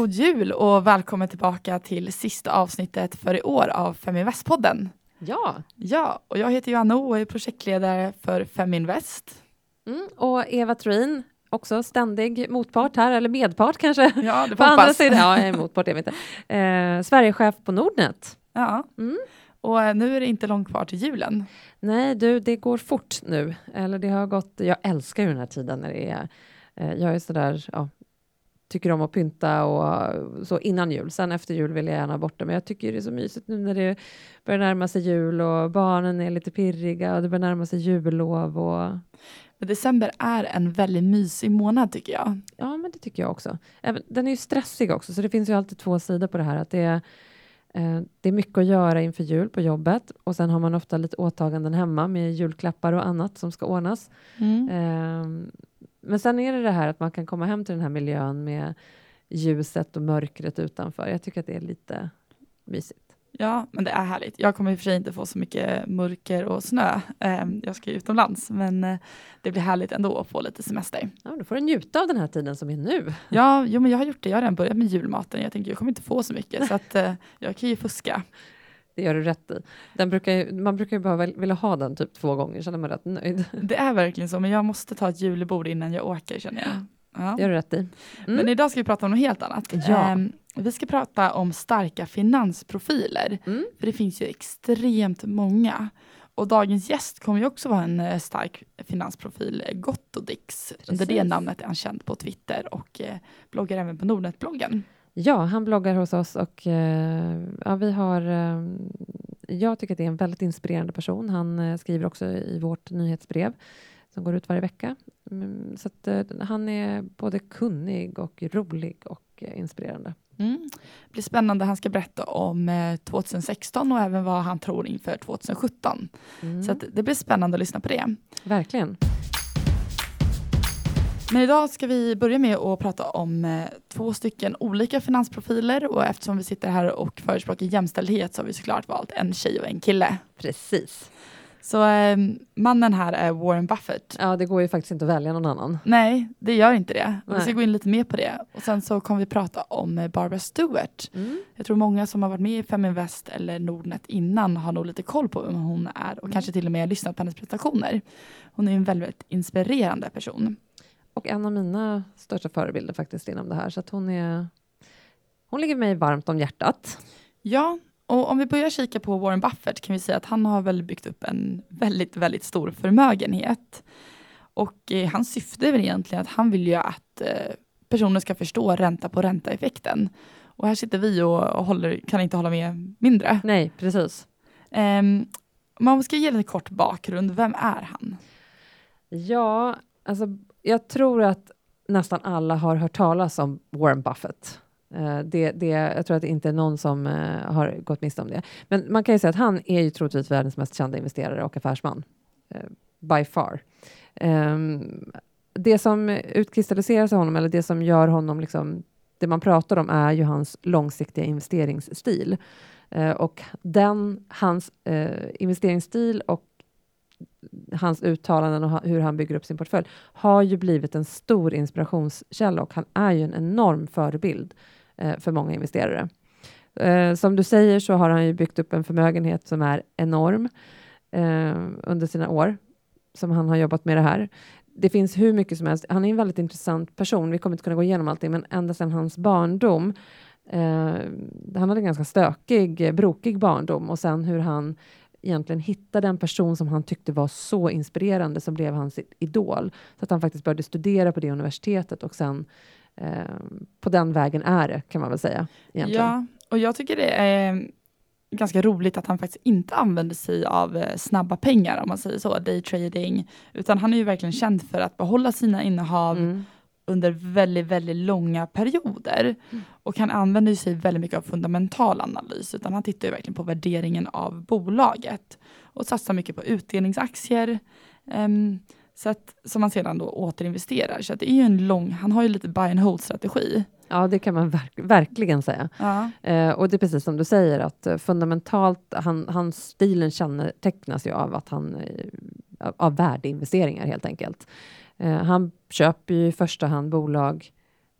God jul och välkommen tillbaka till sista avsnittet för i år av Feminvest-podden. Ja. Ja, och jag heter Johanna och är projektledare för Feminvest. Mm, och Eva Trin, också ständig motpart här, eller medpart kanske. Ja, det på andra sidan. Ja, motpart är vi inte. Eh, Sverigechef på Nordnet. Ja, Mm. och eh, nu är det inte långt kvar till julen. Nej, du, det går fort nu. Eller det har gått, jag älskar ju den här tiden när det är, eh, jag är sådär, ja, tycker om att pynta och så innan jul. Sen efter jul vill jag gärna bort det, men jag tycker det är så mysigt nu när det börjar närma sig jul och barnen är lite pirriga och det börjar närma sig jullov och Men december är en väldigt mysig månad tycker jag. Ja, men det tycker jag också. Även, den är ju stressig också, så det finns ju alltid två sidor på det här. Att det, är, eh, det är mycket att göra inför jul på jobbet och sen har man ofta lite åtaganden hemma med julklappar och annat som ska ordnas. Eh, men sen är det det här att man kan komma hem till den här miljön med ljuset och mörkret utanför. Jag tycker att det är lite mysigt. Ja, men det är härligt. Jag kommer i och för sig inte få så mycket mörker och snö. Eh, Jag ska ju utomlands, men eh, det blir härligt ändå att få lite semester. Ja, då får du njuta av den här tiden som är nu. Ja, jo, men jag har gjort det. Jag har redan börjat med julmaten. Jag tänker jag kommer inte få så mycket, så att eh, jag kan ju fuska. Det gör du rätt i. Den brukar ju, man brukar ju bara vilja ha den typ två gånger, är man rätt nöjd. Det är verkligen så, men jag måste ta ett julbord innan jag åker känner jag. Ja. Det gör du rätt i. Men Mm. idag ska vi prata om något helt annat. Ja. Ehm, vi ska prata om starka finansprofiler, Mm. för det finns ju extremt många. Och dagens gäst kommer ju också vara en eh, stark finansprofil, eh, Gottodix. Under det namnet är han känd på Twitter och eh, bloggar även på Nordnet-bloggen. Ja, han bloggar hos oss och eh, ja, vi har... Eh, jag tycker att det är en väldigt inspirerande person. Han eh, skriver också i vårt nyhetsbrev som går ut varje vecka. Mm, så att, han är både kunnig och rolig och inspirerande. Mm. Det blir spännande. Han ska berätta om eh, 2016 och även vad han tror inför 2017. Mm, Så det blir spännande att lyssna på det. verkligen. Men idag ska vi börja med att prata om eh, två stycken olika finansprofiler och eftersom vi sitter här och förespråkar jämställdhet så har vi såklart valt en tjej och en kille. Precis. Så eh, mannen här är Warren Buffett. Ja, det går ju faktiskt inte att välja någon annan. Nej, det gör inte det. Vi ska gå in lite mer på det. Och sen så kommer vi prata om eh, Barbara Stewart. Mm. Jag tror många som har varit med i Feminvest eller Nordnet innan har nog lite koll på vem hon är och kanske till och med lyssnat på hennes presentationer. Hon är en väldigt inspirerande person. Och en av mina största förebilder faktiskt inom det här. Så att hon är... Hon ligger mig varmt om hjärtat. Ja, och om vi börjar kika på Warren Buffett kan vi säga att han har väl byggt upp en väldigt, väldigt stor förmögenhet. Och eh, hans syfte är väl egentligen att han vill ju att eh, personer ska förstå ränta på ränta-effekten. Och här sitter vi och, och håller, kan inte hålla med mindre. Nej, precis. Um, man ska ge lite kort bakgrund, vem är han? Ja, alltså, jag tror att nästan alla har hört talas om Warren Buffett. Uh, det, det, jag tror att det inte är någon som uh, har gått miste om det. Men man kan ju säga att han är ju troligtvis världens mest kända investerare och affärsman. Uh, by far. Um, det som utkristalliserar sig honom, eller det som gör honom liksom, det man pratar om är ju hans långsiktiga investeringsstil. Och den, hans investeringsstil och hans uttalanden och hur han bygger upp sin portfölj har ju blivit en stor inspirationskälla och han är ju en enorm förebild eh, för många investerare. Eh, som du säger så har han ju byggt upp en förmögenhet som är enorm eh, under sina år som han har jobbat med det här. Det finns hur mycket som helst. Han är en väldigt intressant person. Vi kommer inte kunna gå igenom allting, men ända sedan hans barndom eh, han hade en ganska stökig, brokig barndom och sen hur han egentligen hittade en person som han tyckte var så inspirerande som blev hans idol. Så att han faktiskt började studera på det universitetet och sen eh, på den vägen är det kan man väl säga. Egentligen. Ja, och jag tycker det är ganska roligt att han faktiskt inte använder sig av eh, snabba pengar, om man säger så, daytrading, utan han är ju verkligen känd för att behålla sina innehav Mm. Under väldigt, väldigt långa perioder. Mm. Och han använder sig väldigt mycket av fundamental analys, utan han tittar ju verkligen på värderingen av bolaget och satsar mycket på utdelningsaktier. ehm, så att, som han sedan då återinvesterar. Så att det är ju en lång, han har ju lite buy and hold strategi. Ja, det kan man verk- verkligen säga. Ja. Eh, och det är precis som du säger att eh, fundamentalt, han, hans stilen kännetecknas ju av att han eh, av värdeinvesteringar helt enkelt. Eh, han köper ju i första hand bolag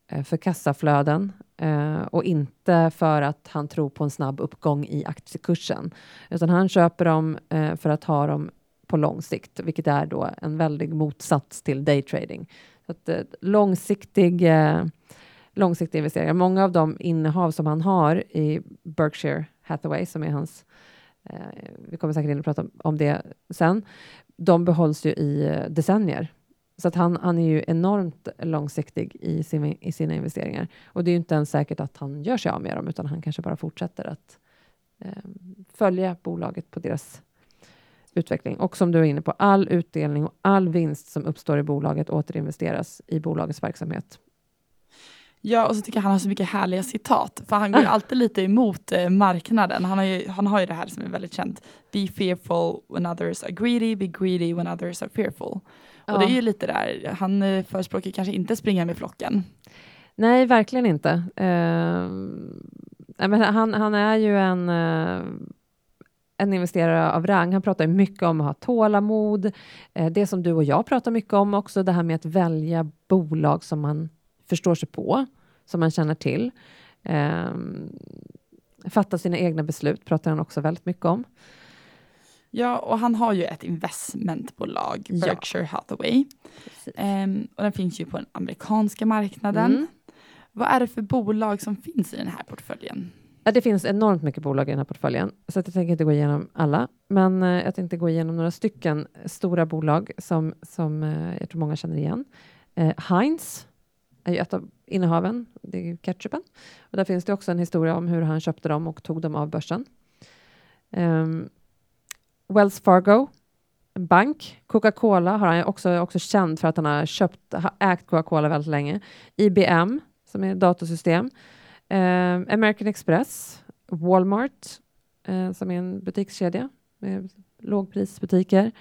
eh, för kassaflöden eh, och inte för att han tror på en snabb uppgång i aktiekursen, utan han köper dem eh, för att ha dem på lång sikt, vilket är då en väldig motsats till daytrading. Så att, eh, långsiktig, eh, långsiktiga investeringar. Många av de innehav som han har i Berkshire Hathaway, som är hans eh, vi kommer säkert in och prata om det sen. De behålls ju i eh, decennier. Så att han, han är ju enormt långsiktig i, sin, i sina investeringar. Och det är ju inte ens säkert att han gör sig av med dem, utan han kanske bara fortsätter att eh, följa bolaget på deras utveckling. Och som du är inne på, all utdelning och all vinst som uppstår i bolaget återinvesteras i bolagets verksamhet. Ja, och så tycker jag han har så mycket härliga citat, för han går ju alltid lite emot eh, marknaden. Han har, ju, han har ju det här som är väldigt känt. Be fearful when others are greedy, be greedy when others are fearful. Ja. Och det är ju lite där, han eh, förespråkar kanske inte springa med flocken. Nej, verkligen inte. Uh, men han, han är ju en uh, en investerare av rang. Han pratar mycket om att ha tålamod. Eh, det som du och jag pratar mycket om också, det här med att välja bolag som man förstår sig på, som man känner till. Eh, fatta sina egna beslut pratar han också väldigt mycket om. Ja, och han har ju ett investmentbolag, Berkshire ja. Hathaway. Um, och den finns ju på den amerikanska marknaden. Mm. Vad är det för bolag som finns i den här portföljen? Ja, det finns enormt mycket bolag i den här portföljen, så att jag tänker inte gå igenom alla, men eh, jag tänkte gå igenom några stycken stora bolag som, som eh, jag tror många känner igen. Eh, Heinz är ju ett av innehaven, det är ju ketchupen. Och där finns det också en historia om hur han köpte dem och tog dem av börsen. Um, Wells Fargo, en bank. Coca-Cola har han också, också känd för att han har köpt, har ägt Coca-Cola väldigt länge. IBM, som är datorsystem. Eh, American Express, Walmart, eh, som är en butikskedja med lågprisbutiker.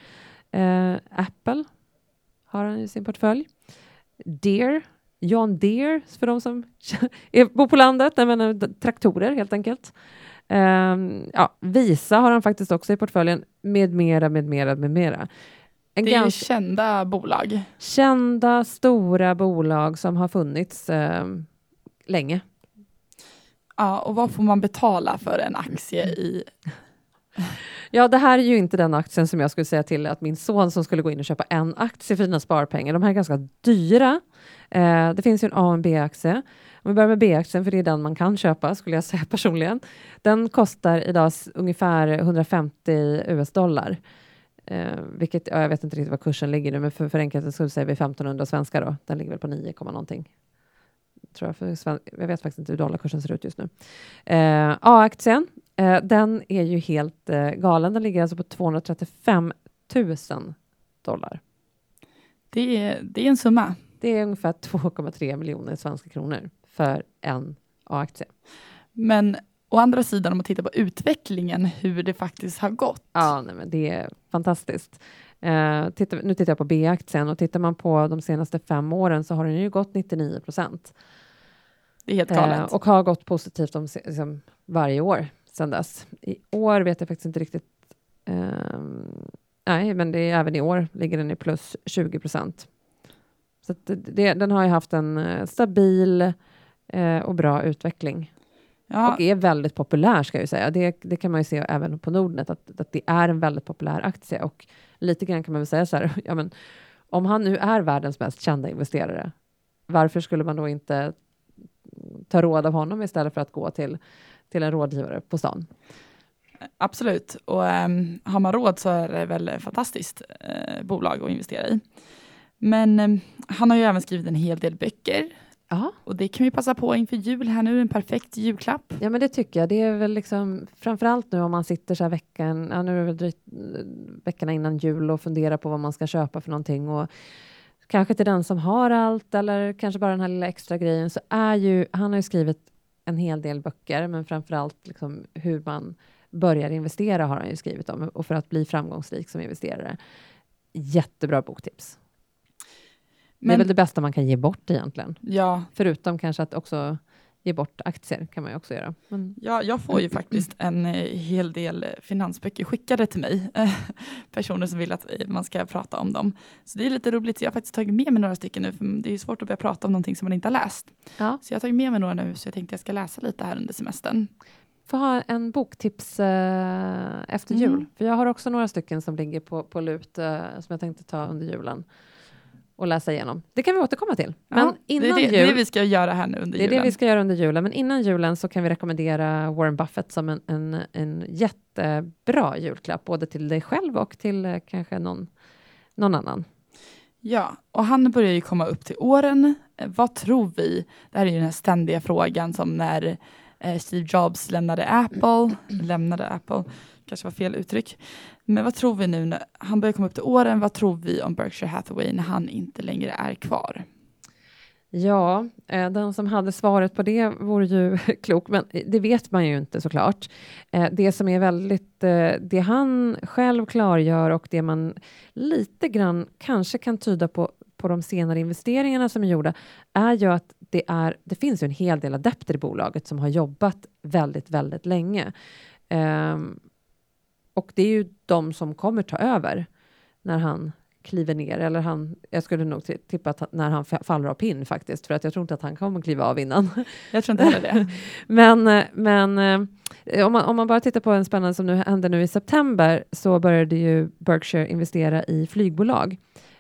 Eh, Apple har han i sin portfölj. Deer, John Deere, för de som bor på landet, menar, eh, traktorer helt enkelt. Um, ja, Visa har han faktiskt också i portföljen, med mera, med mera, med mera. En det är ganska... kända bolag. Kända, stora bolag som har funnits um, länge. Ja, och vad får man betala för en aktie i? Ja, det här är ju inte den aktien som jag skulle säga till att min son som skulle gå in och köpa en aktie för sina sparpengar. De här är ganska dyra. Eh, det finns ju en A och en B-aktie. Om vi börjar med B-aktien, för det är den man kan köpa, skulle jag säga personligen. Den kostar idag ungefär 150 US-dollar. Eh, vilket, ja, jag vet inte riktigt vad kursen ligger nu, men för, för enkelhetens skull säger vi 1500 svenska då. Den ligger väl på 9, någonting tror jag, för jag vet faktiskt inte hur dollarkursen ser ut just nu. Eh, A-aktien, eh, den är ju helt eh, galen. Den ligger alltså på 235 000 dollar. Det är, det är en summa. Det är ungefär 2,3 miljoner svenska kronor för en A-aktie. Men å andra sidan, om man tittar på utvecklingen, hur det faktiskt har gått. Ja, nej, men det är fantastiskt. Uh, titta, nu tittar jag på B-aktien och tittar man på de senaste fem åren så har den ju gått 99 procent. Det är helt galet. Uh, och har gått positivt om, liksom, varje år sedan dess. I år vet jag faktiskt inte riktigt. Uh, nej, men det är, även i år ligger den i plus 20 procent. Så det, den har ju haft en uh, stabil och bra utveckling. Ja. Och är väldigt populär ska jag säga. Det, det kan man ju se även på Nordnet att, att det är en väldigt populär aktie och lite grann kan man väl säga så här, ja, men, om han nu är världens mest kända investerare, varför skulle man då inte ta råd av honom istället för att gå till, till en rådgivare på stan? Absolut, och um, har man råd så är det väl fantastiskt uh, bolag att investera i. Men um, han har ju även skrivit en hel del böcker Aha. Och det kan vi passa på inför jul här nu, en perfekt julklapp. Ja, men det tycker jag. Det är väl liksom framförallt nu om man sitter så här veckan, ja, nu är det väl drygt, veckorna innan jul och funderar på vad man ska köpa för någonting och kanske till den som har allt eller kanske bara den här lilla extra grejen så är ju, han har ju skrivit en hel del böcker, men framförallt liksom hur man börjar investera har han ju skrivit om och för att bli framgångsrik som investerare. Jättebra boktips. Men, det är väl det bästa man kan ge bort egentligen. Ja. Förutom kanske att också ge bort aktier kan man ju också göra. Men... Ja, jag får ju faktiskt en eh, hel del finansböcker skickade till mig. Personer som vill att man ska prata om dem. Så det är lite roligt. Jag har faktiskt tagit med mig några stycken nu, för det är svårt att börja prata om någonting som man inte har läst. Ja. Så jag har tagit med mig några nu, så jag tänkte jag ska läsa lite här under semestern. Får ha en boktips eh, efter jul. Mm. För jag har också några stycken som ligger på, på lut eh, som jag tänkte ta under julen och läsa igenom. Det kan vi återkomma till. Men ja, innan det, är det, jul, det vi ska göra här nu under julen. Det är det vi ska göra under julen. Men innan julen så kan vi rekommendera Warren Buffett som en, en, en jättebra julklapp, både till dig själv och till eh, kanske någon, någon annan. Ja, och han börjar ju komma upp till åren. Eh, vad tror vi? Det här är ju den här ständiga frågan som när Steve Jobs lämnade Apple, lämnade Apple, kanske var fel uttryck. Men vad tror vi nu när han börjar komma upp till åren? Vad tror vi om Berkshire Hathaway när han inte längre är kvar? Ja, eh, den som hade svaret på det vore ju klok, men det vet man ju inte såklart. Eh, det som är väldigt, eh, det han själv klargör och det man lite grann kanske kan tyda på på de senare investeringarna som är gjorda är ju att det, är, det finns ju en hel del adepter i bolaget som har jobbat väldigt, väldigt länge. Um, och det är ju de som kommer ta över när han kliver ner, eller han, jag skulle nog tippa att när han faller av pinn faktiskt, för att jag tror inte att han kommer kliva av innan. Jag tror inte heller det. men men eh, om, man, om man bara tittar på en spännande som nu händer nu i september, så började ju Berkshire investera i flygbolag.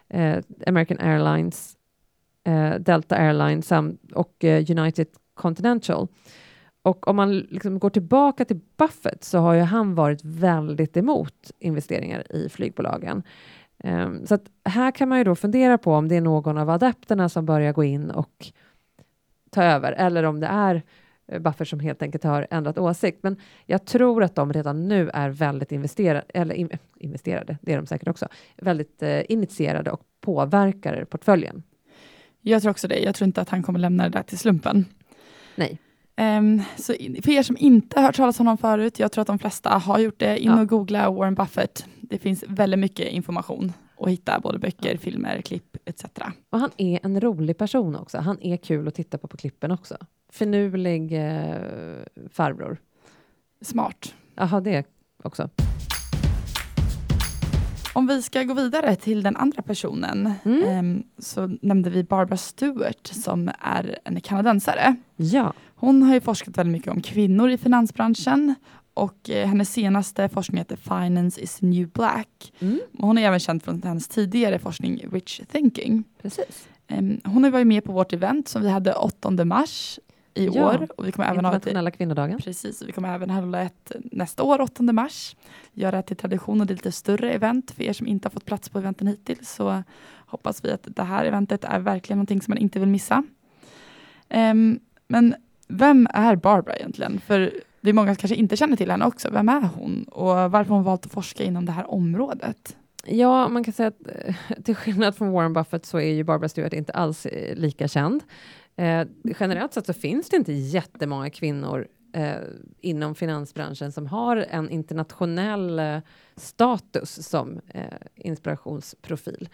Eh, American Airlines, Eh, Delta Airlines och eh, United Continental. Och om man liksom går tillbaka till Buffett så har ju han varit väldigt emot investeringar i flygbolagen. Um, så att här kan man ju då fundera på om det är någon av adepterna som börjar gå in och ta över eller om det är eh, Buffett som helt enkelt har ändrat åsikt. Men jag tror att de redan nu är väldigt investerade, eller in, investerade, det är de säkert också, väldigt eh, initierade och påverkar portföljen. Jag tror också det. Jag tror inte att han kommer lämna det där till slumpen. Nej. Um, så för er som inte har hört talas om honom förut, jag tror att de flesta har gjort det, in ja. och googla Warren Buffett. Det finns väldigt mycket information att hitta, både böcker, ja. filmer, klipp etc. Och han är en rolig person också. Han är kul att titta på på klippen också. Finurlig eh, farbror. Smart. Jaha, det också. Om vi ska gå vidare till den andra personen mm. um, så nämnde vi Barbara Stewart som är en kanadensare. Ja. Hon har ju forskat väldigt mycket om kvinnor i finansbranschen och eh, hennes senaste forskning heter Finance is new black. Mm. Hon är även känd från hennes tidigare forskning Rich thinking. Precis. Um, hon har varit med på vårt event som vi hade 8 mars i ja, år. Och vi kommer även internationella ha ett, kvinnodagen. Precis, vi kommer även hålla ett nästa år, 8 mars. Göra det till tradition och det är lite större event för er som inte har fått plats på eventen hittills. Så hoppas vi att det här eventet är verkligen någonting som man inte vill missa. Um, men vem är Barbara egentligen? För det är många som kanske inte känner till henne också. Vem är hon och varför hon valt att forska inom det här området? Ja, man kan säga att eh, till skillnad från Warren Buffett så är ju Barbara Stewart inte alls eh, lika känd. Eh, generellt sett så finns det inte jättemånga kvinnor eh, inom finansbranschen som har en internationell eh, status som eh, inspirationsprofil.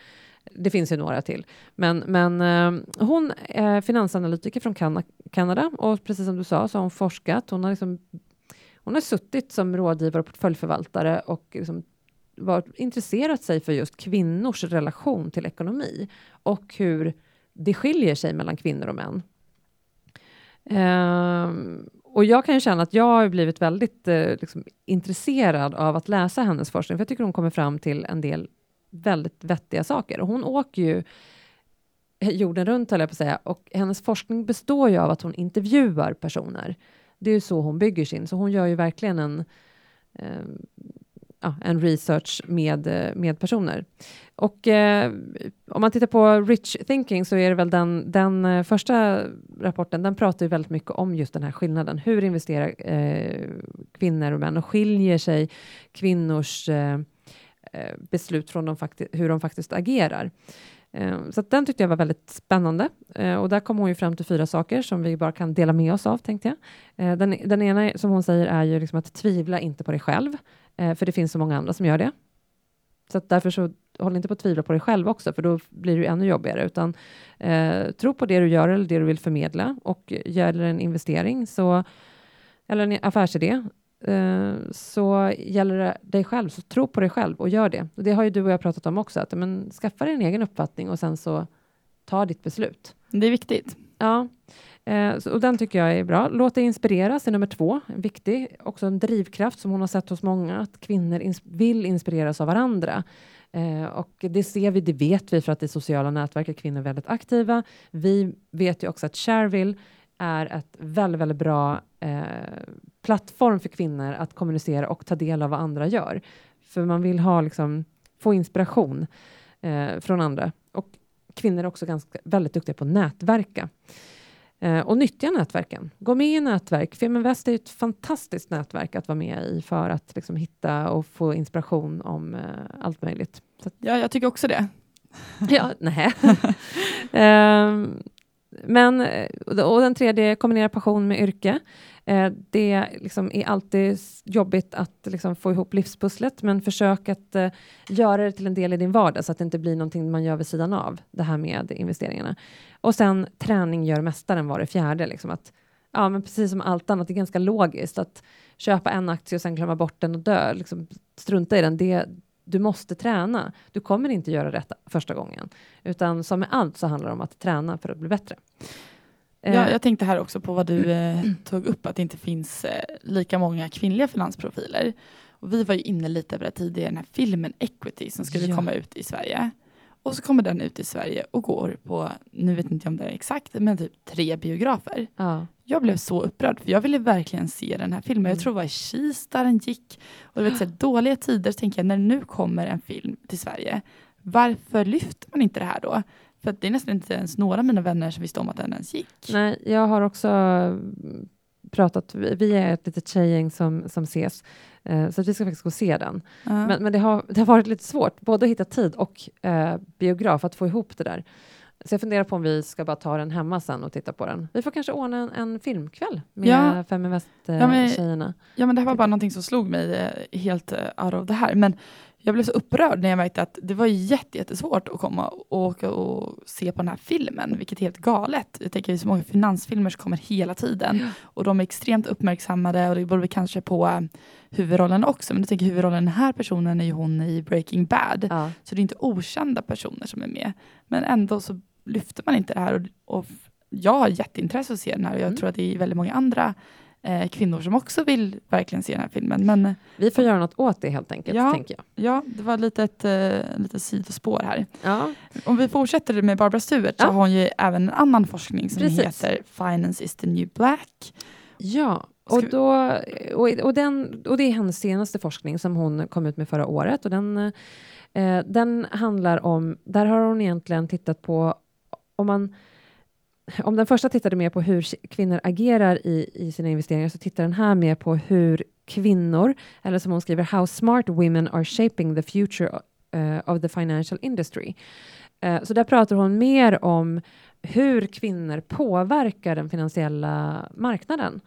Det finns ju några till. Men, men eh, hon är finansanalytiker från kan Kanada och precis som du sa så har hon forskat. Hon har, liksom, hon har suttit som rådgivare och portföljförvaltare och liksom varit, intresserat sig för just kvinnors relation till ekonomi och hur det skiljer sig mellan kvinnor och män. Um, och jag kan ju känna att jag har blivit väldigt uh, liksom, intresserad av att läsa hennes forskning, för jag tycker hon kommer fram till en del väldigt vettiga saker. Och hon åker ju jorden runt, höll jag på att säga, och hennes forskning består ju av att hon intervjuar personer. Det är ju så hon bygger sin, så hon gör ju verkligen en um, ja, en research med, eh, med personer. Och eh, om man tittar på Rich Thinking så är det väl den, den eh, första rapporten, den pratar ju väldigt mycket om just den här skillnaden. Hur investerar eh, kvinnor och män och skiljer sig kvinnors eh, eh beslut från de hur de faktiskt agerar? Eh, så den tyckte jag var väldigt spännande och där kom hon ju fram till fyra saker som vi bara kan dela med oss av tänkte jag. Den, den ena som hon säger är ju liksom att tvivla inte på dig själv. Eh, för det finns så många andra som gör det. Så därför så håll inte på att tvivla på dig själv också, för då blir det ännu jobbigare, utan eh, tro på det du gör eller det du vill förmedla och gäller en investering så, eller en affärsidé, eh, så gäller det dig själv, så tro på dig själv och gör det. Och det har ju du och jag pratat om också, att men, skaffa dig en egen uppfattning och sen så ta ditt beslut. Det är viktigt. Ja, eh, så, och den tycker jag är bra. Låt dig inspireras är nummer två, viktig. Också en drivkraft som hon har sett hos många, att kvinnor ins vill inspireras av varandra. Eh, och det ser vi, det vet vi för att i sociala nätverk är kvinnor väldigt aktiva. Vi vet ju också att Shareville är ett väldigt, väldigt bra eh, plattform för kvinnor att kommunicera och ta del av vad andra gör. För man vill ha, liksom, få inspiration eh, från andra. Och kvinnor är också ganska, väldigt duktiga på att nätverka. Eh, och nyttja nätverken. Gå med i nätverk. Feminvest är ett fantastiskt nätverk att vara med i för att liksom, hitta och få inspiration om eh, allt möjligt. Så ja, jag tycker också det. ja, nej. um, men, eh, och den tredje, kombinera passion med yrke. Eh, det liksom är alltid jobbigt att liksom få ihop livspusslet, men försök att eh, göra det till en del i din vardag, så att det inte blir någonting man gör vid sidan av, det här med investeringarna. Och sen träning gör mästaren var det fjärde. Liksom att, ja, men precis som allt annat, det är ganska logiskt att köpa en aktie och sen glömma bort den och dö, liksom, strunta i den. Det, du måste träna. Du kommer inte göra rätt första gången, utan som med allt så handlar det om att träna för att bli bättre. Ja, eh, jag tänkte här också på vad du eh, tog upp, att det inte finns eh, lika många kvinnliga finansprofiler. Och vi var ju inne lite på det tidigare, den här filmen Equity som skulle ja. komma ut i Sverige. Och så kommer den ut i Sverige och går på, nu vet inte jag om det är exakt, men typ tre biografer. Ja. Jag blev så upprörd, för jag ville verkligen se den här filmen. Mm. Jag tror det var i Kista den gick. Och det var så dåliga tider, så tänker jag, när nu kommer en film till Sverige, varför lyfter man inte det här då? För det är nästan inte ens några av mina vänner som visste om att den ens gick. Nej, jag har också pratat, vi är ett litet tjejgäng som, som ses, eh, så vi ska faktiskt gå och se den. Uh. Men, men det, har, det har varit lite svårt, både att hitta tid och eh, biograf, att få ihop det där. Så jag funderar på om vi ska bara ta den hemma sen och titta på den. Vi får kanske ordna en, en filmkväll med ja. Fem i Väst-tjejerna. Eh, ja, ja, men det här var bara någonting som slog mig eh, helt uh, out of det här. Men jag blev så upprörd när jag märkte att det var jättesvårt att komma och åka och se på den här filmen, vilket är helt galet. Jag tänker det är så många finansfilmer som kommer hela tiden och de är extremt uppmärksammade och det beror kanske på uh, huvudrollen också. Men jag tänker huvudrollen, den här personen är ju hon i Breaking Bad, ja. så det är inte okända personer som är med. Men ändå så lyfter man inte det här och, och jag har jätteintresse att se den här och jag mm. tror att det är väldigt många andra eh, kvinnor som också vill verkligen se den här filmen. Men, Vi får göra något åt det helt enkelt, ja, tänker jag. Ja, det var lite ett eh, lite sidospår här. Ja. Om vi fortsätter med Barbara Stewart ja. så har hon ju även en annan forskning som Precis. heter Finance is the new black. Ja, och, då, och, och, den, och det är hennes senaste forskning som hon kom ut med förra året. Och den, eh, den handlar om, där har hon egentligen tittat på om man om den första tittade mer på hur kvinnor agerar i, i sina investeringar så tittar den här mer på hur kvinnor, eller som hon skriver, how smart women are shaping the future uh, of the financial industry. Uh, så där pratar hon mer om hur kvinnor påverkar den finansiella marknaden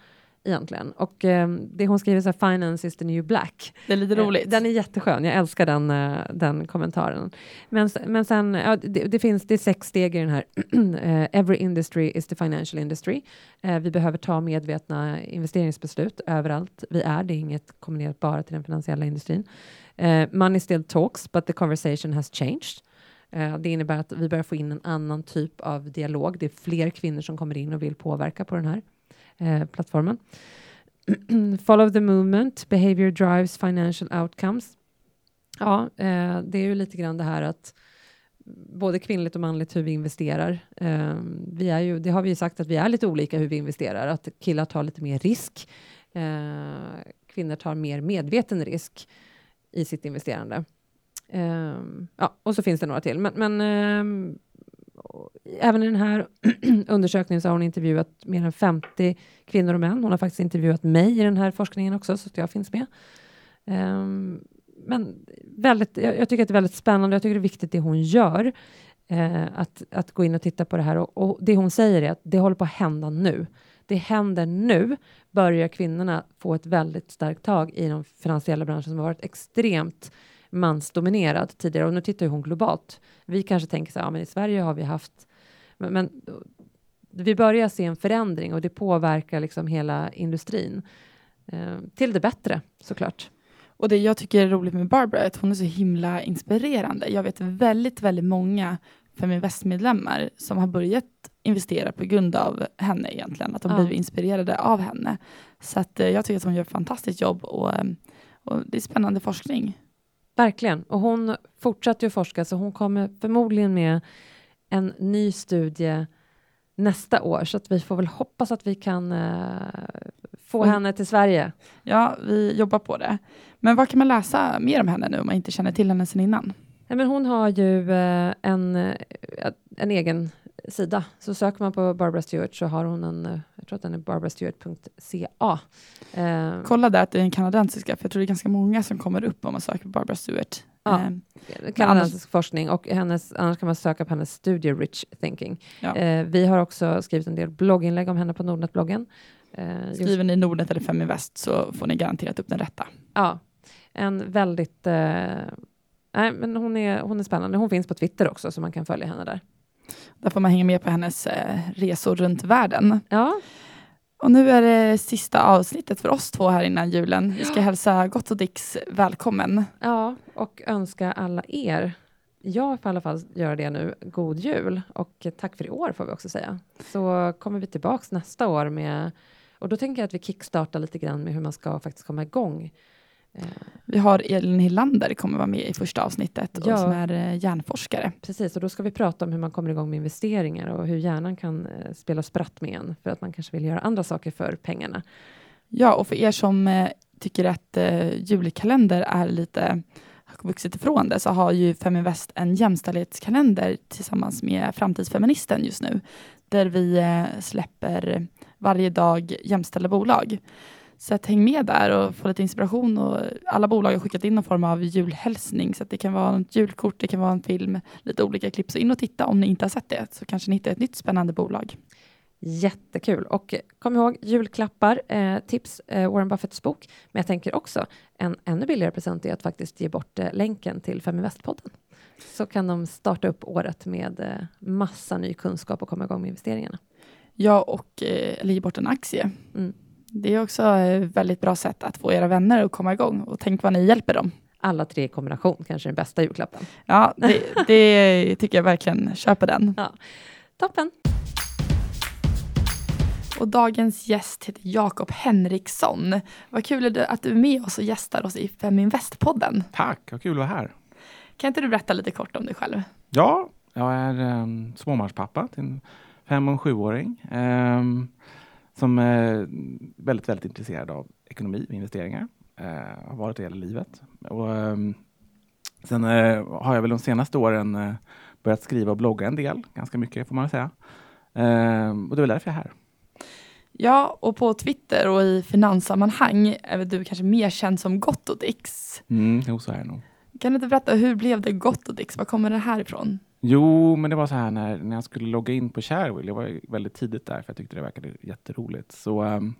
egentligen. Och eh, det hon skriver så här, finance is the new black. Det är lite eh, roligt. Eh, den är jätteskön, jag älskar den, eh, den kommentaren. Men, men sen, ja, det, det, finns, det är sex steg i den här. Eh, every industry is the financial industry. Eh, vi behöver ta medvetna investeringsbeslut överallt vi är. Det är inget kombinerat bara till den finansiella industrin. money still talks, but the conversation has changed. Det innebär att vi börjar få in en annan typ av dialog. Det är fler kvinnor som kommer in och vill påverka på den här eh, plattformen. Follow the movement, behavior drives financial outcomes. Ja, eh, det är ju lite grann det här att både kvinnligt och manligt hur vi investerar. Eh, vi är ju, det har vi ju sagt att vi är lite olika hur vi investerar, att killar tar lite mer risk. Eh, kvinnor tar mer medveten risk i sitt investerande. Eh, ja, och så finns det några till. Men, men eh, även i den här undersökningen så har hon intervjuat mer än 50 kvinnor och män. Hon har faktiskt intervjuat mig i den här forskningen också, så att jag finns med. Um, men väldigt, jag, jag, tycker att det är väldigt spännande. Jag tycker det är viktigt det hon gör, uh, att, att gå in och titta på det här. Och, och, det hon säger är att det håller på att hända nu. Det händer nu, börjar kvinnorna få ett väldigt starkt tag i de finansiella branschen som har varit extremt mansdominerad tidigare och nu tittar ju hon globalt. Vi kanske tänker så här, ja, men i Sverige har vi haft, men, men vi börjar se en förändring och det påverkar liksom hela industrin eh, till det bättre såklart. Och det jag tycker är roligt med Barbara är att hon är så himla inspirerande. Jag vet väldigt, väldigt många Feminvest-medlemmar som har börjat investera på grund av henne egentligen, att de ja. blivit inspirerade av henne. Så att, eh, jag tycker att hon gör ett fantastiskt jobb och, eh, och det är spännande forskning. Verkligen, och hon fortsätter ju forska så hon kommer förmodligen med en ny studie nästa år, så att vi får väl hoppas att vi kan uh, få mm. henne till Sverige. Ja, vi jobbar på det. Men vad kan man läsa mer om henne nu om man inte känner till henne sedan innan? Ja, men hon har ju uh, en, uh, en egen sida. Så söker man på Barbara Stewart så har hon en, jag tror att den är barbarastewart.ca. Eh, Kolla där att det är en kanadensiska, för jag tror det är ganska många som kommer upp om man söker på Barbara Stewart. Ja, eh, kanadensisk annars, forskning och hennes, annars kan man söka på hennes studie Rich Thinking. Ja. Eh, vi har också skrivit en del blogginlägg om henne på Nordnet-bloggen. Eh, Skriver ni Nordnet eller Feminvest så får ni garanterat upp den rätta. Ja, en väldigt eh, Nej, men hon är, hon är spännande. Hon finns på Twitter också, så man kan följa henne där. Där får man hänga med på hennes eh, resor runt världen. Ja. Och nu är det sista avsnittet för oss två här innan julen. Vi ska hälsa Gott och Dix välkommen. Ja, och önska alla er, jag får i alla fall göra det nu, god jul och tack för i år får vi också säga. Så kommer vi tillbaks nästa år med, och då tänker jag att vi kickstartar lite grann med hur man ska faktiskt komma igång vi har Elin Hillander kommer vara med i första avsnittet ja. och som är eh, hjärnforskare. Precis, och då ska vi prata om hur man kommer igång med investeringar och hur hjärnan kan eh, spela spratt med en för att man kanske vill göra andra saker för pengarna. Ja, och för er som eh, tycker att eh, julkalender är lite har vuxit ifrån det så har ju Feminvest en jämställdhetskalender tillsammans med Framtidsfeministen just nu där vi eh, släpper varje dag jämställda bolag. Så att häng med där och få lite inspiration. Och alla bolag har skickat in någon form av julhälsning, så att det kan vara ett julkort, det kan vara en film, lite olika klipp. Så in och titta om ni inte har sett det, så kanske ni hittar ett nytt spännande bolag. Jättekul. Och kom ihåg, julklappar, eh, tips, eh, Warren Buffetts bok. Men jag tänker också, en ännu billigare present är att faktiskt ge bort eh, länken till Feminvest-podden. Så kan de starta upp året med eh, massa ny kunskap och komma igång med investeringarna. Ja, och eh, eller ge bort en aktie. Mm. Det är också ett väldigt bra sätt att få era vänner att komma igång och tänk vad ni hjälper dem. Alla tre i kombination, kanske den bästa julklappen. Ja, det, det tycker jag verkligen. Köper den. Ja. Toppen. Och dagens gäst heter Jakob Henriksson. Vad kul att du är med oss och gästar oss i Feminvest-podden. Tack, vad kul att vara här. Kan inte du berätta lite kort om dig själv? Ja, jag är um, småbarnspappa till en fem och sjuåring. Um, som är väldigt, väldigt intresserad av ekonomi och investeringar. Eh, har varit det hela livet. Och, eh, sen eh, har jag väl de senaste åren eh, börjat skriva och blogga en del, ganska mycket får man säga. Ehm, och det är väl därför jag är här. Ja, och på Twitter och i finanssammanhang är du kanske mer känd som Gottodix? Mm, jo, så är det nog. Kan du inte berätta, hur blev det Gottodix? Var kommer det här ifrån? Jo, men det var så här när, när jag skulle logga in på Sharewill, jag var väldigt tidigt där för jag tyckte det verkade jätteroligt. Så, um,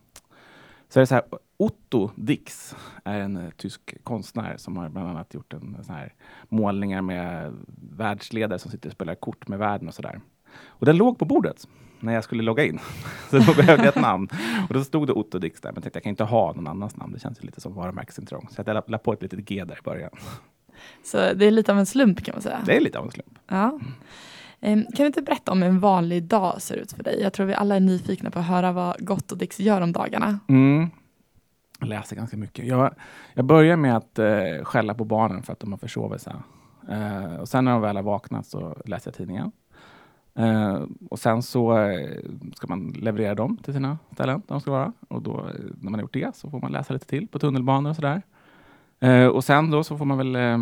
så är det så här, Otto Dix är en uh, tysk konstnär som har bland annat gjort en, eh, så här, målningar med världsledare som sitter och spelar kort med världen och sådär. Och den låg på bordet när jag skulle logga in. så då behövde jag ett namn. Och då stod det Otto Dix där, men jag tänkte jag kan inte ha någon annans namn. Det känns ju lite som varumärkesintrång. Så jag la på ett litet G där i början. Så det är lite av en slump kan man säga. Det är lite av en slump. Ja. Kan du inte berätta om en vanlig dag ser ut för dig? Jag tror vi alla är nyfikna på att höra vad Gott och Dix gör om dagarna. Mm. Jag läser ganska mycket. Jag, jag börjar med att uh, skälla på barnen för att de har försovit sig. Uh, och sen när de väl har vaknat så läser jag tidningen. Uh, och sen så uh, ska man leverera dem till sina ställen där de ska vara. Och då, när man har gjort det så får man läsa lite till på tunnelbanor och sådär. Eh, och sen då så får man väl eh,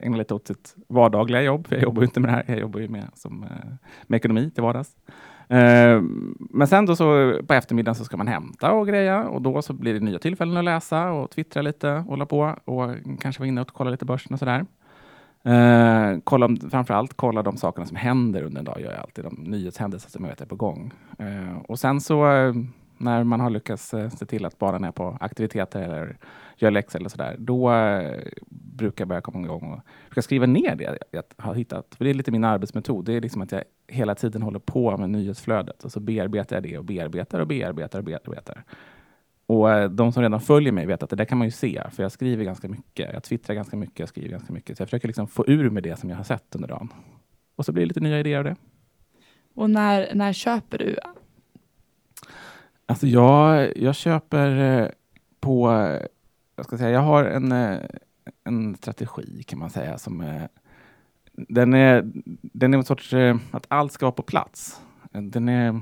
ägna lite åt sitt vardagliga jobb. Jag jobbar ju inte med det här. Jag jobbar ju med, som, eh, med ekonomi till vardags. Eh, men sen då så på eftermiddagen så ska man hämta och greja och då så blir det nya tillfällen att läsa och twittra lite, och hålla på och kanske vara inne och kolla lite börsen och sådär. Uh, kolla, framförallt kolla de sakerna som händer under en dag, gör jag alltid. De nyhetshändelser som jag vet är på gång. Uh, och sen så, uh, när man har lyckats se till att barnen är på aktiviteter eller gör läxor eller sådär, då eh, brukar jag börja komma igång och försöka skriva ner det jag har hittat. För det är lite min arbetsmetod. Det är liksom att jag hela tiden håller på med nyhetsflödet och så bearbetar jag det och bearbetar och bearbetar och bearbetar. Och eh, de som redan följer mig vet att det där kan man ju se, för jag skriver ganska mycket. Jag twittrar ganska mycket, jag skriver ganska mycket. Så jag försöker liksom få ur med det som jag har sett under dagen. Och så blir det lite nya idéer av det. Och när, när köper du? Alltså jag, jag köper eh, på, jag ska säga, jag har en, eh, en strategi kan man säga som den är, den är en sorts att allt ska vara på plats. Den är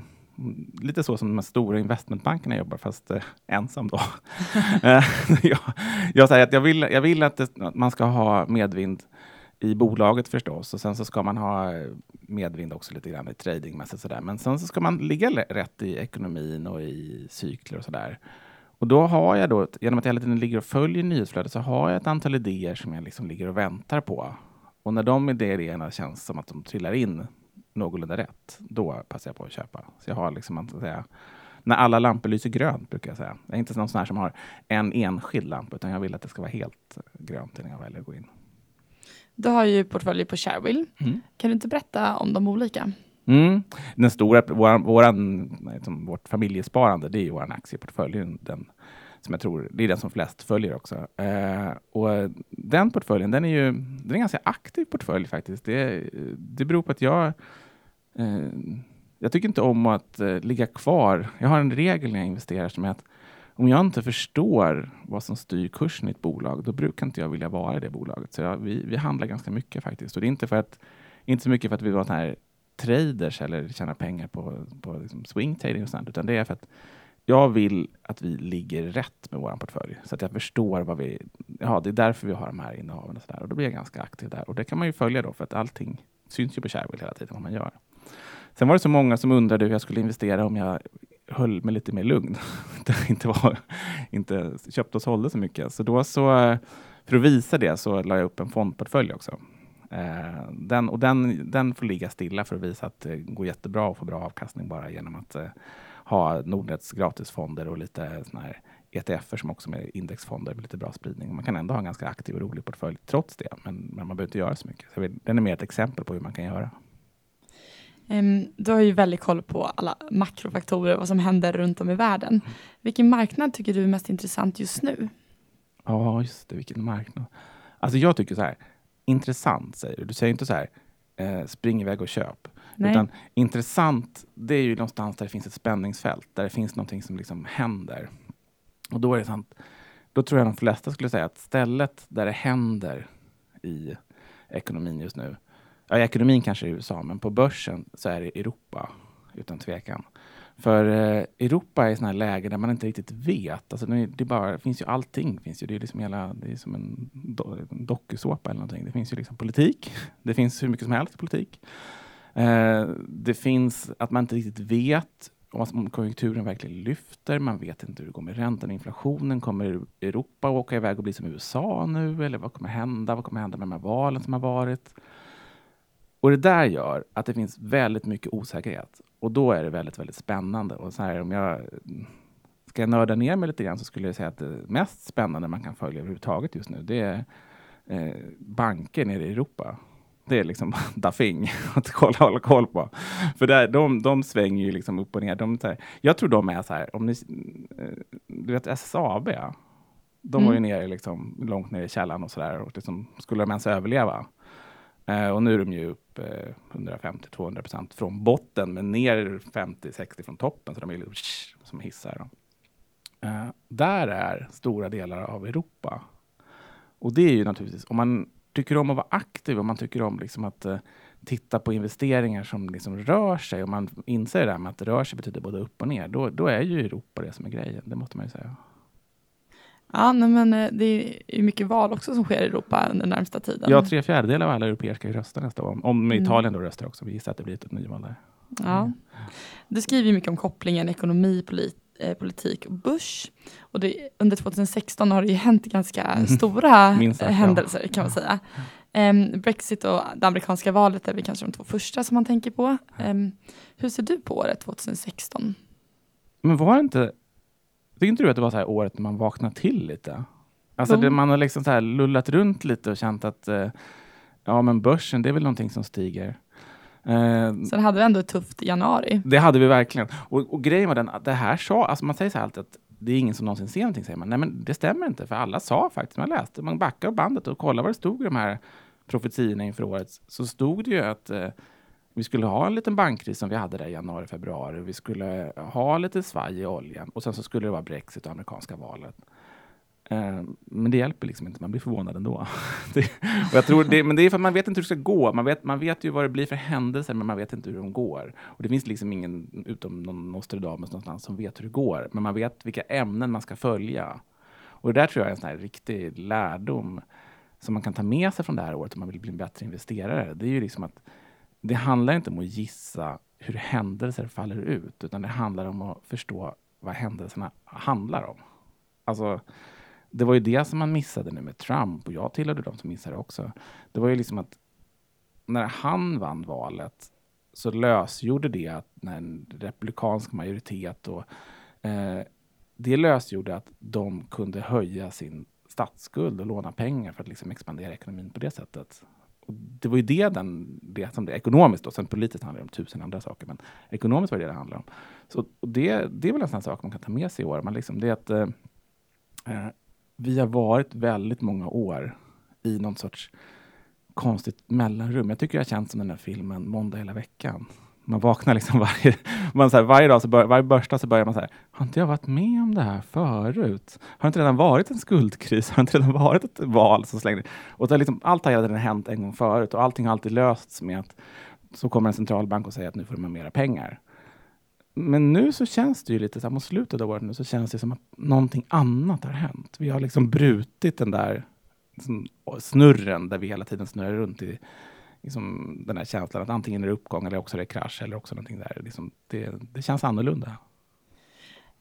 lite så som de stora investmentbankerna jobbar, fast eh, ensam då. Eh, jag, jag säger att jag vill, jag vill att, det, att man ska ha medvind i bolaget förstås och sen så ska man ha medvind också lite grann i tradingmässigt sådär. Men sen så ska man ligga rätt i ekonomin och i cykler och sådär. Och då har jag då, genom att jag hela tiden ligger och följer nyhetsflödet, så har jag ett antal idéer som jag liksom ligger och väntar på. Och när de idéerna känns som att de trillar in någorlunda rätt, då passar jag på att köpa. Så jag har liksom, att säga, när alla lampor lyser grönt, brukar jag säga. Jag är inte någon sån här som har en enskild lampa, utan jag vill att det ska vara helt grönt innan jag väljer att gå in. Du har ju portföljer på Sharewill. Mm. Kan du inte berätta om de olika? Mm. Den stora, våran, våran, liksom, vårt familjesparande, det är ju vår aktieportfölj. Den, som jag tror, det är den som flest följer också. Eh, och den portföljen, den är ju den är en ganska aktiv portfölj faktiskt. Det, det beror på att jag eh, jag tycker inte om att eh, ligga kvar. Jag har en regel när jag investerar som är att om jag inte förstår vad som styr kursen i ett bolag, då brukar inte jag vilja vara i det bolaget. Så jag, vi, vi handlar ganska mycket faktiskt. Och det är inte, för att, inte så mycket för att vi vill vara här traders eller tjäna pengar på, på liksom swing trading och sånt, utan det är för att jag vill att vi ligger rätt med vår portfölj så att jag förstår vad vi... Ja, det är därför vi har de här innehaven och, så där. och då blir jag ganska aktiv där. Och det kan man ju följa då för att allting syns ju på Shareville hela tiden vad man gör. Sen var det så många som undrade hur jag skulle investera om jag höll mig lite mer lugn. inte, var, inte köpte och sålde så mycket. Så då så, för att visa det så la jag upp en fondportfölj också. Eh, den, och den, den får ligga stilla för att visa att det går jättebra att få bra avkastning bara genom att eh, ha Nordnets gratisfonder och lite såna här ETFer som också är indexfonder med lite bra spridning. Man kan ändå ha en ganska aktiv och rolig portfölj trots det, men, men man behöver inte göra så mycket. Så den är mer ett exempel på hur man kan göra. Um, du har ju väldigt koll på alla makrofaktorer, vad som händer runt om i världen. Vilken marknad tycker du är mest intressant just nu? Ja, just det, vilken marknad. Alltså jag tycker så här, intressant säger du. Du säger inte så här, eh, spring iväg och köp. Nej. Utan intressant, det är ju någonstans där det finns ett spänningsfält, där det finns någonting som liksom händer. Och då är det sant, då tror jag de flesta skulle säga att stället där det händer i ekonomin just nu, ja i ekonomin kanske i USA, men på börsen så är det Europa utan tvekan. För eh, Europa är sådana läge där man inte riktigt vet. Alltså, det, det, bara, det finns ju allting. Finns ju, det, är liksom hela, det är som en, do, en dokusåpa eller någonting. Det finns ju liksom politik. Det finns hur mycket som helst politik. Eh, det finns att man inte riktigt vet om konjunkturen verkligen lyfter. Man vet inte hur det går med räntan och inflationen. Kommer Europa åka iväg och bli som USA nu? Eller vad kommer hända? Vad kommer hända med de här valen som har varit? Och det där gör att det finns väldigt mycket osäkerhet. Och då är det väldigt, väldigt spännande. Och så här, om jag ska jag nörda ner mig lite grann så skulle jag säga att det mest spännande man kan följa överhuvudtaget just nu, det är eh, banker nere i Europa det är liksom Dafing att kolla, hålla koll på. För där, de, de svänger ju liksom upp och ner. De, här, jag tror de är så här, om ni, eh, du vet SSAB, de mm. var ju mm. nere liksom, långt ner i källaren och sådär. Och liksom, skulle de ens överleva? Eh, och nu är de ju upp eh, 150-200 procent från botten, men ner 50-60 från toppen. Så de är liksom, som hissar. Eh, där är stora delar av Europa. Och det är ju naturligtvis, om man tycker om att vara aktiv och man tycker om liksom att uh, titta på investeringar som liksom rör sig och man inser det där med att det rör sig betyder både upp och ner, då, då är ju Europa det som är grejen. Det måste man ju säga. Ja, men eh, det är mycket val också som sker i Europa under närmsta tiden. Ja, tre fjärdedelar av alla europeer ska ju rösta nästa år. Om mm. Italien då röstar också. Vi gissar att det blir ett nyval där. Ja. Mm. Du skriver mycket om kopplingen ekonomi, polit, eh, politik och börs. Och det, under 2016 har det ju hänt ganska mm. stora Minst, händelser kan man säga. Um, Brexit och det amerikanska valet är väl kanske de två första som man tänker på. Um, hur ser du på året 2016? Men var det inte, tycker inte du att det var så här året när man vaknade till lite? Alltså det, man har liksom så här lullat runt lite och känt att eh, ja men börsen det är väl någonting som stiger. Eh, Sen hade vi ändå ett tufft januari. det hade vi verkligen. Och, och grejen var den att det här sa, alltså man säger så här alltid att det är ingen som någonsin ser någonting, säger man. Nej men det stämmer inte, för alla sa faktiskt, man läste, man backar bandet och kollar vad det stod i de här profetiorna inför året, så stod det ju att eh, vi skulle ha en liten bankkris som vi hade där i januari, februari. Vi skulle ha lite svaj i oljan och sen så skulle det vara Brexit och amerikanska valet. Eh, men det hjälper liksom inte, man blir förvånad ändå. det, och jag tror det, men det är för att man vet inte hur det ska gå. Man vet, man vet ju vad det blir för händelser, men man vet inte hur de går. Och det finns liksom ingen, utom någon Nostradamus någonstans, som vet hur det går. Men man vet vilka ämnen man ska följa. Och det där tror jag är en sån här riktig lärdom som man kan ta med sig från det här året om man vill bli en bättre investerare. Det är ju liksom att det handlar inte om att gissa hur händelser faller ut, utan det handlar om att förstå vad händelserna handlar om. Alltså, det var ju det som man missade nu med Trump och jag tillhörde de som missade det också. Det var ju liksom att när han vann valet så lösgjorde det att när en republikansk majoritet och eh, det lösgjorde att de kunde höja sin statsskuld och låna pengar för att liksom expandera ekonomin på det sättet. Och det var ju det, den, det som det ekonomiskt då, sen politiskt handlar det om tusen andra saker, men ekonomiskt var det det det handlade om. Så och det, det är väl en sån sak man kan ta med sig i år. men liksom, det är att eh, eh vi har varit väldigt många år i någon sorts konstigt mellanrum. Jag tycker jag har känt som den här filmen Måndag hela veckan. Man vaknar liksom varje, man så här, varje dag, så bör, varje börsdag så börjar man så här, har inte jag varit med om det här förut? Har det inte redan varit en skuldkris? Har det inte redan varit ett val som slängde? Och det har liksom, allt har hela tiden hänt en gång förut och allting har alltid lösts med att så kommer en centralbank och säger att nu får de mera pengar. Men nu så känns det ju lite så här, mot slutet av året nu så känns det som att någonting annat har hänt. Vi har liksom brutit den där liksom, snurren där vi hela tiden snurrar runt i liksom, den här känslan att antingen är det uppgång eller också är det krasch eller också någonting där. Liksom, det, det känns annorlunda.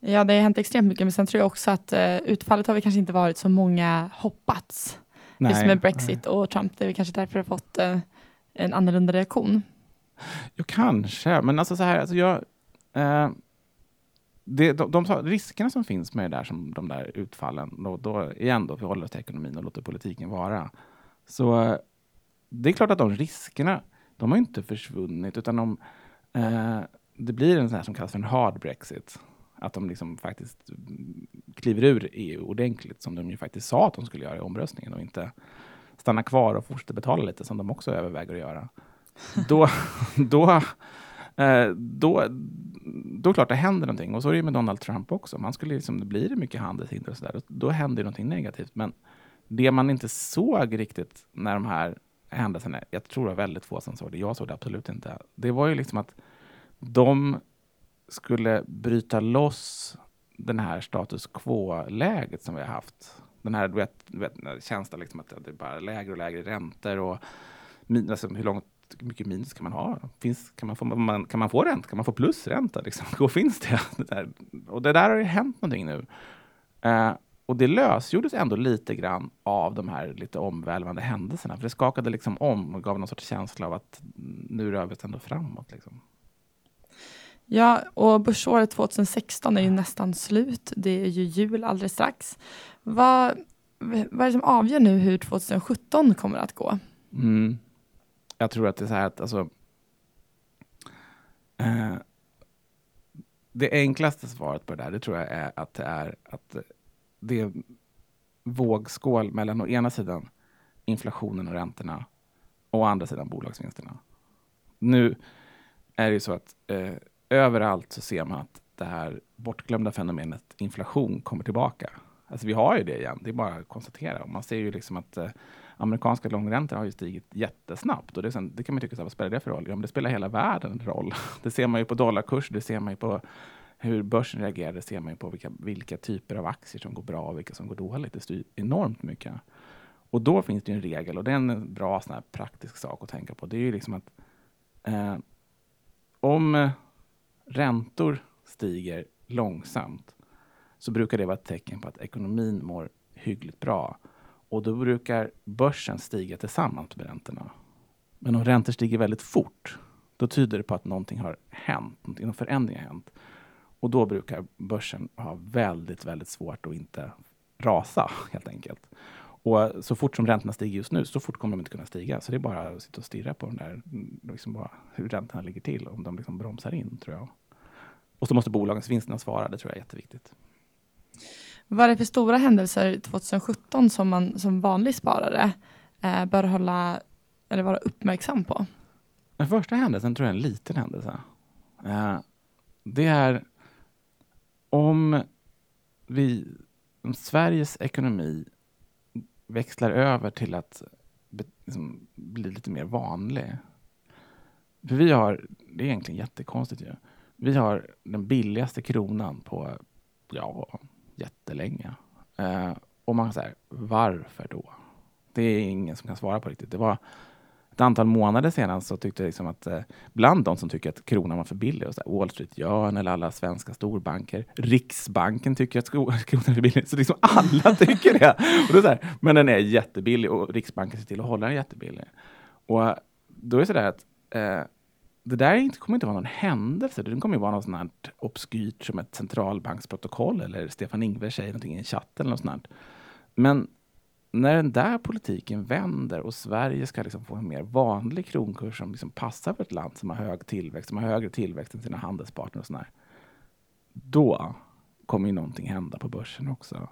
Ja, det har hänt extremt mycket, men sen tror jag också att eh, utfallet har vi kanske inte varit så många hoppats. Just med Brexit och Trump, det är kanske därför det har fått eh, en annorlunda reaktion. Ja, kanske, men alltså så här, alltså jag, eh, det, de, de, sa- riskerna som finns med det där, som de där utfallen, då, då igen då, vi håller oss till ekonomin och låter politiken vara. Så det är klart att de riskerna, de har inte försvunnit, utan de, eh, det blir en sån här som kallas för en hard Brexit. Att de liksom faktiskt kliver ur EU ordentligt, som de ju faktiskt sa att de skulle göra i omröstningen och inte stanna kvar och fortsätta betala lite, som de också överväger att göra. Då, då, eh, då, då är det klart det händer någonting. Och så är det med Donald Trump också. Man skulle liksom, det blir det mycket handelshinder och sådär. Då, händer någonting negativt. Men det man inte såg riktigt när de här händelserna, jag tror det var väldigt få som såg det, jag såg det absolut inte. Det var ju liksom att de skulle bryta loss den här status quo-läget som vi har haft. Den här du vet, du vet, känslan liksom att det är bara lägre och lägre räntor och min, alltså hur långt hur mycket minus kan man ha? Finns, kan, man få, man, kan man få ränta? Kan man få plusränta? Liksom? Och finns det? det där? Och det där har ju hänt någonting nu. Eh, och det lösgjordes ändå lite grann av de här lite omvälvande händelserna. För det skakade liksom om och gav någon sorts känsla av att nu rör vi oss ändå framåt. Liksom. Ja, och börsåret 2016 är ju nästan slut. Det är ju jul alldeles strax. Vad, vad är det som avgör nu hur 2017 kommer att gå? Mm. Jag tror att det är så här att alltså, eh, det enklaste svaret på det där, det tror jag är att det är att det är vågskål mellan å ena sidan inflationen och räntorna och å andra sidan bolagsvinsterna. Nu är det ju så att eh, överallt så ser man att det här bortglömda fenomenet inflation kommer tillbaka. Alltså vi har ju det igen, det är bara att konstatera. Och man ser ju liksom att eh, amerikanska långräntor har ju stigit jättesnabbt. Och det, sen, det kan man tycka, så här, vad spelar det för roll? Ja, men det spelar hela världen roll. Det ser man ju på dollarkurs, det ser man ju på hur börsen reagerar, ser man ju på vilka, vilka typer av aktier som går bra och vilka som går dåligt. Det styr enormt mycket. Och då finns det en regel och det är en bra sån här praktisk sak att tänka på. Det är ju liksom att eh, om räntor stiger långsamt så brukar det vara ett tecken på att ekonomin mår hyggligt bra. Och då brukar börsen stiga tillsammans med räntorna. Men om räntor stiger väldigt fort, då tyder det på att någonting har hänt, någon förändring har hänt. Och då brukar börsen ha väldigt, väldigt svårt att inte rasa helt enkelt. Och så fort som räntorna stiger just nu, så fort kommer de inte kunna stiga. Så det är bara att sitta och stirra på den där, liksom bara hur räntorna ligger till, om de liksom bromsar in, tror jag. Och så måste bolagens vinsterna svara, det tror jag är jätteviktigt. Vad är det för stora händelser 2017 som man som vanlig sparare eh, bör hålla eller vara uppmärksam på? Den första händelsen tror jag är en liten händelse. Eh, det är om vi, om Sveriges ekonomi växlar över till att liksom, bli lite mer vanlig. För vi har, det är egentligen jättekonstigt ju. Vi har den billigaste kronan på, ja, jättelänge. Eh, och man säger, varför då? Det är ingen som kan svara på riktigt. Det var ett antal månader sedan så tyckte jag liksom att eh, bland de som tycker att kronan var för billig, och så här, Wall Street Journal eller alla svenska storbanker, Riksbanken tycker att kronan är för billig. Så liksom alla tycker det. Och det är så här, men den är jättebillig och Riksbanken ser till att hålla den jättebillig. Och då är det så där att eh, det där inte, kommer inte vara någon händelse. Det kommer vara något sånt här obskyrt som ett centralbanksprotokoll eller Stefan Ingves säger någonting i en chatt eller något sånt. Men när den där politiken vänder och Sverige ska liksom få en mer vanlig kronkurs som liksom passar för ett land som har hög tillväxt, som har högre tillväxt än sina handelspartner och sådär. Då kommer ju någonting hända på börsen också.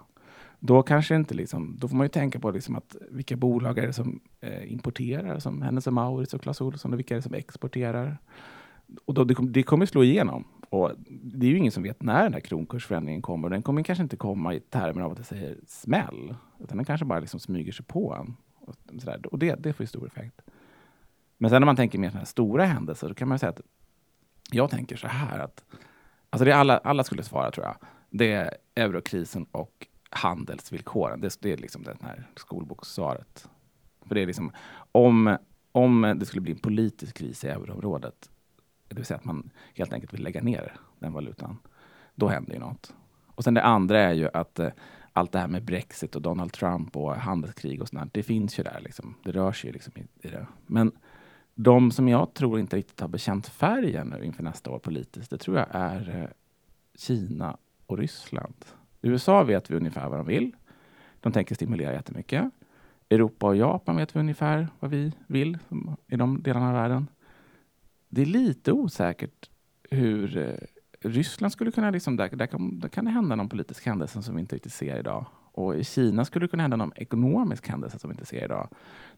Då kanske inte liksom, då får man ju tänka på liksom att vilka bolag är det som eh, importerar som Hennes och Mauritz och Clas Ohlson och vilka är det som exporterar? Och då, det, det kommer slå igenom. Och det är ju ingen som vet när den här kronkursförändringen kommer. Den kommer kanske inte komma i termer av att det säger smäll, utan den kanske bara liksom smyger sig på en. Och, sådär. och det, det får ju stor effekt. Men sen när man tänker mer sådana här stora händelser, då kan man säga att jag tänker så här att alltså det alla, alla skulle svara tror jag. Det är eurokrisen och handelsvillkoren. Det, det är liksom det här skolbokssvaret. För det är liksom om, om det skulle bli en politisk kris i euroområdet, det vill säga att man helt enkelt vill lägga ner den valutan, då händer ju något. Och sen det andra är ju att eh, allt det här med Brexit och Donald Trump och handelskrig och sånt, det finns ju där. Liksom. Det rör sig ju liksom i, i det. Men de som jag tror inte riktigt har bekänt färgen nu inför nästa år politiskt, det tror jag är eh, Kina och Ryssland. I USA vet vi ungefär vad de vill. De tänker stimulera jättemycket. Europa och Japan vet vi ungefär vad vi vill i de delarna av världen det är lite osäkert hur eh, Ryssland skulle kunna, liksom, där, där, kan, där kan det hända någon politisk händelse som vi inte riktigt ser idag. Och i Kina skulle det kunna hända någon ekonomisk händelse som vi inte ser idag.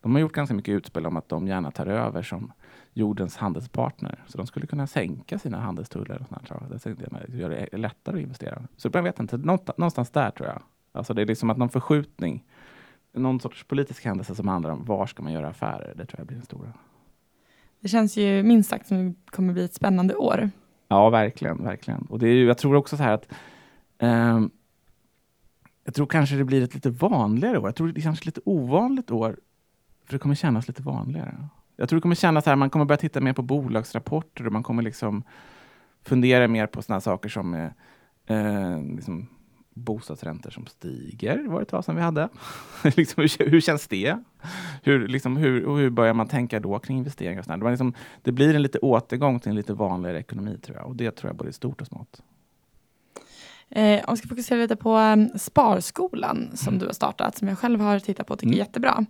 De har gjort ganska mycket utspel om att de gärna tar över som jordens handelspartner. Så de skulle kunna sänka sina handelstullar och sånt göra det lättare att investera. Så jag vet inte, någonstans där tror jag. Alltså det är liksom att någon förskjutning, någon sorts politisk händelse som handlar om var ska man göra affärer, det tror jag blir den stora. Det känns ju minst sagt som det kommer bli ett spännande år. Ja, verkligen, verkligen. Och det är ju, jag tror också så här att eh, jag tror kanske det blir ett lite vanligare år. Jag tror det kanske lite ovanligt år, för det kommer kännas lite vanligare. Jag tror det kommer kännas så här, man kommer börja titta mer på bolagsrapporter och man kommer liksom fundera mer på sådana saker som eh, eh liksom bostadsräntor som stiger, var det ett tag sedan vi hade. liksom, hur, hur, känns det? Hur, liksom, hur, hur börjar man tänka då kring investeringar? Och sådär? Det, liksom, det blir en lite återgång till en lite vanligare ekonomi tror jag och det tror jag både är stort och smått. Eh, om vi ska fokusera lite på um, Sparskolan som mm. du har startat, som jag själv har tittat på och tycker mm. är jättebra.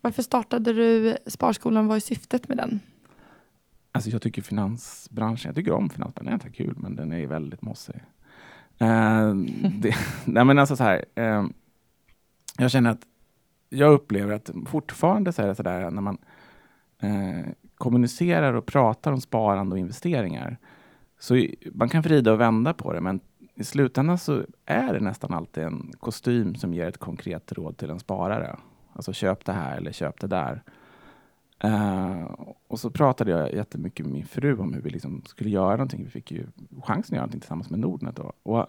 Varför startade du Sparskolan? Vad är syftet med den? Alltså jag tycker finansbranschen, jag tycker om finansbranschen, den är kul men den är väldigt mossig. Eh, det, nej men alltså så här, eh, jag känner att jag upplever att fortfarande så är det så där när man eh, kommunicerar och pratar om sparande och investeringar. Så man kan vrida och vända på det, men i slutändan så är det nästan alltid en kostym som ger ett konkret råd till en sparare. Alltså köp det här eller köp det där. Uh, och så pratade jag jättemycket med min fru om hur vi liksom skulle göra någonting. Vi fick ju chansen att göra någonting tillsammans med Nordnet. Då. Och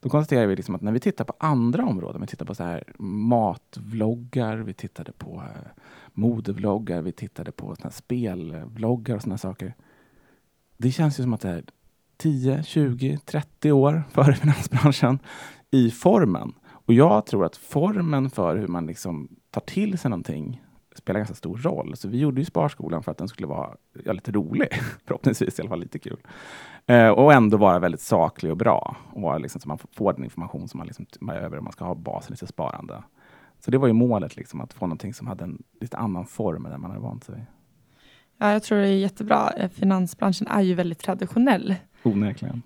då konstaterade vi liksom att när vi tittar på andra områden, vi tittar på så här matvloggar, vi tittade på uh, modevloggar, vi tittade på såna spelvloggar och sådana saker. Det känns ju som att det är 10, 20, 30 år före finansbranschen i formen. Och jag tror att formen för hur man liksom tar till sig någonting spela ganska stor roll. Så vi gjorde ju Sparskolan för att den skulle vara ja, lite rolig, förhoppningsvis i alla fall lite kul. Eh, och ändå vara väldigt saklig och bra. Och vara liksom, så man får den information som man liksom behöver om man ska ha basen i sitt sparande. Så det var ju målet, liksom, att få någonting som hade en lite annan form än den man hade vant sig vid. Ja, jag tror det är jättebra. Eh, finansbranschen är ju väldigt traditionell. Onekligen.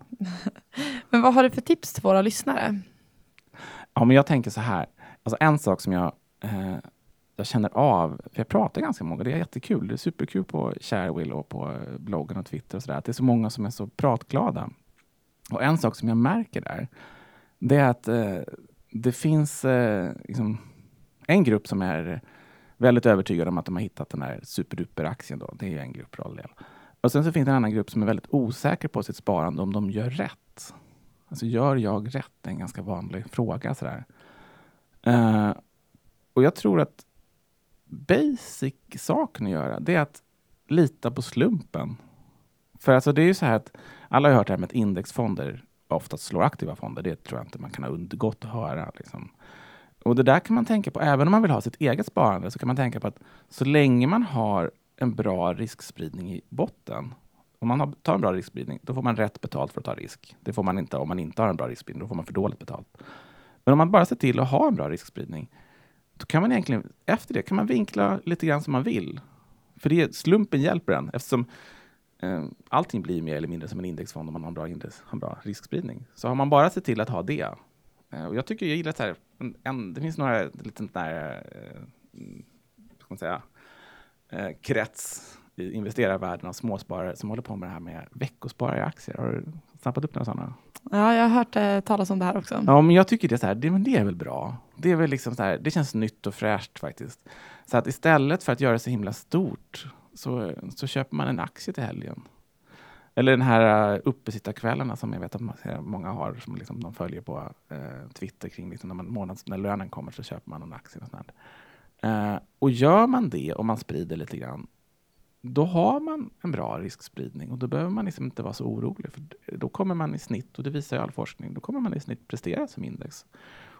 men vad har du för tips till våra lyssnare? Ja, men jag tänker så här. Alltså en sak som jag, eh, jag känner av, för jag pratar ganska många, det är jättekul. Det är superkul på Sharewill och på bloggen och Twitter och sådär, att det är så många som är så pratglada. Och en sak som jag märker där, det är att eh, det finns eh, liksom, en grupp som är väldigt övertygad om att de har hittat den här superduper-aktien. Då. Det är en grupp roll. Och sen så finns det en annan grupp som är väldigt osäker på sitt sparande om de gör rätt. Alltså gör jag rätt? Det är en ganska vanlig fråga. Sådär. Eh, och jag tror att basic-saken att göra, det är att lita på slumpen. För alltså det är ju så här att alla har hört det här med att indexfonder oftast slår aktiva fonder. Det tror jag inte man kan ha undgått att höra. Liksom. Och det där kan man tänka på, även om man vill ha sitt eget sparande, så kan man tänka på att så länge man har en bra riskspridning i botten, om man har, tar en bra riskspridning, då får man rätt betalt för att ta risk. Det får man inte om man inte har en bra riskspridning, då får man för dåligt betalt. Men om man bara ser till att ha en bra riskspridning, då kan man egentligen, efter det kan man vinkla lite grann som man vill. För det, slumpen hjälper en, eftersom eh, allting blir mer eller mindre som en indexfond om man har en bra, index, har en bra riskspridning. Så har man bara sett till att ha det, eh, och jag tycker jag gillar så här, en, en, det finns några lite där, eh, ska man säga, eh, krets i investerarvärlden av småsparare som håller på med det här med veckosparare i aktier. Har du snappat upp några sådana? Ja, jag har hört eh, talas om det här också. Ja, men jag tycker det är så här, det, men det är väl bra. Det är väl liksom så här, det känns nytt och fräscht faktiskt. Så att istället för att göra det så himla stort så, så köper man en aktie till helgen. Eller den här eh, uppesittarkvällarna som jag vet att många har, som liksom de följer på eh, Twitter kring liksom när, man, månads, när lönen kommer så köper man en aktie. Och, sånt eh, och gör man det och man sprider lite grann, då har man en bra riskspridning och då behöver man liksom inte vara så orolig. För då kommer man i snitt, och det visar ju all forskning, då kommer man i snitt prestera som index.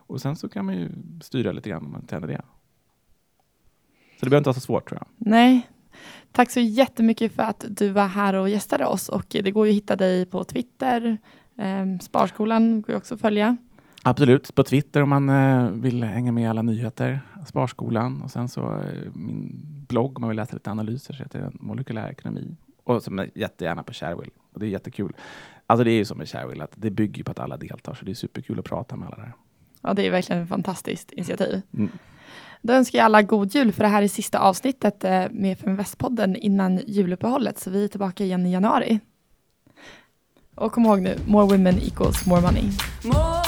Och sen så kan man ju styra lite grann om man känner det. Så det behöver inte vara så svårt tror jag. Nej, Tack så jättemycket för att du var här och gästade oss och det går ju att hitta dig på Twitter. Eh, Sparskolan går ju också att följa. Absolut, på Twitter om man eh, vill hänga med i alla nyheter. Sparskolan och sen så eh, min blogg om man vill läsa lite analyser så heter den Molekylär ekonomi. Och som är jättegärna på Sharewill. Och det är jättekul. Alltså det är ju som med Sharewill att det bygger på att alla deltar så det är superkul att prata med alla där. Ja, det är verkligen ett fantastiskt initiativ. Mm. Då önskar jag alla god jul för det här är sista avsnittet eh, med Feminvest-podden innan juluppehållet så vi är tillbaka igen i januari. Och kom ihåg nu, more women equals more money. More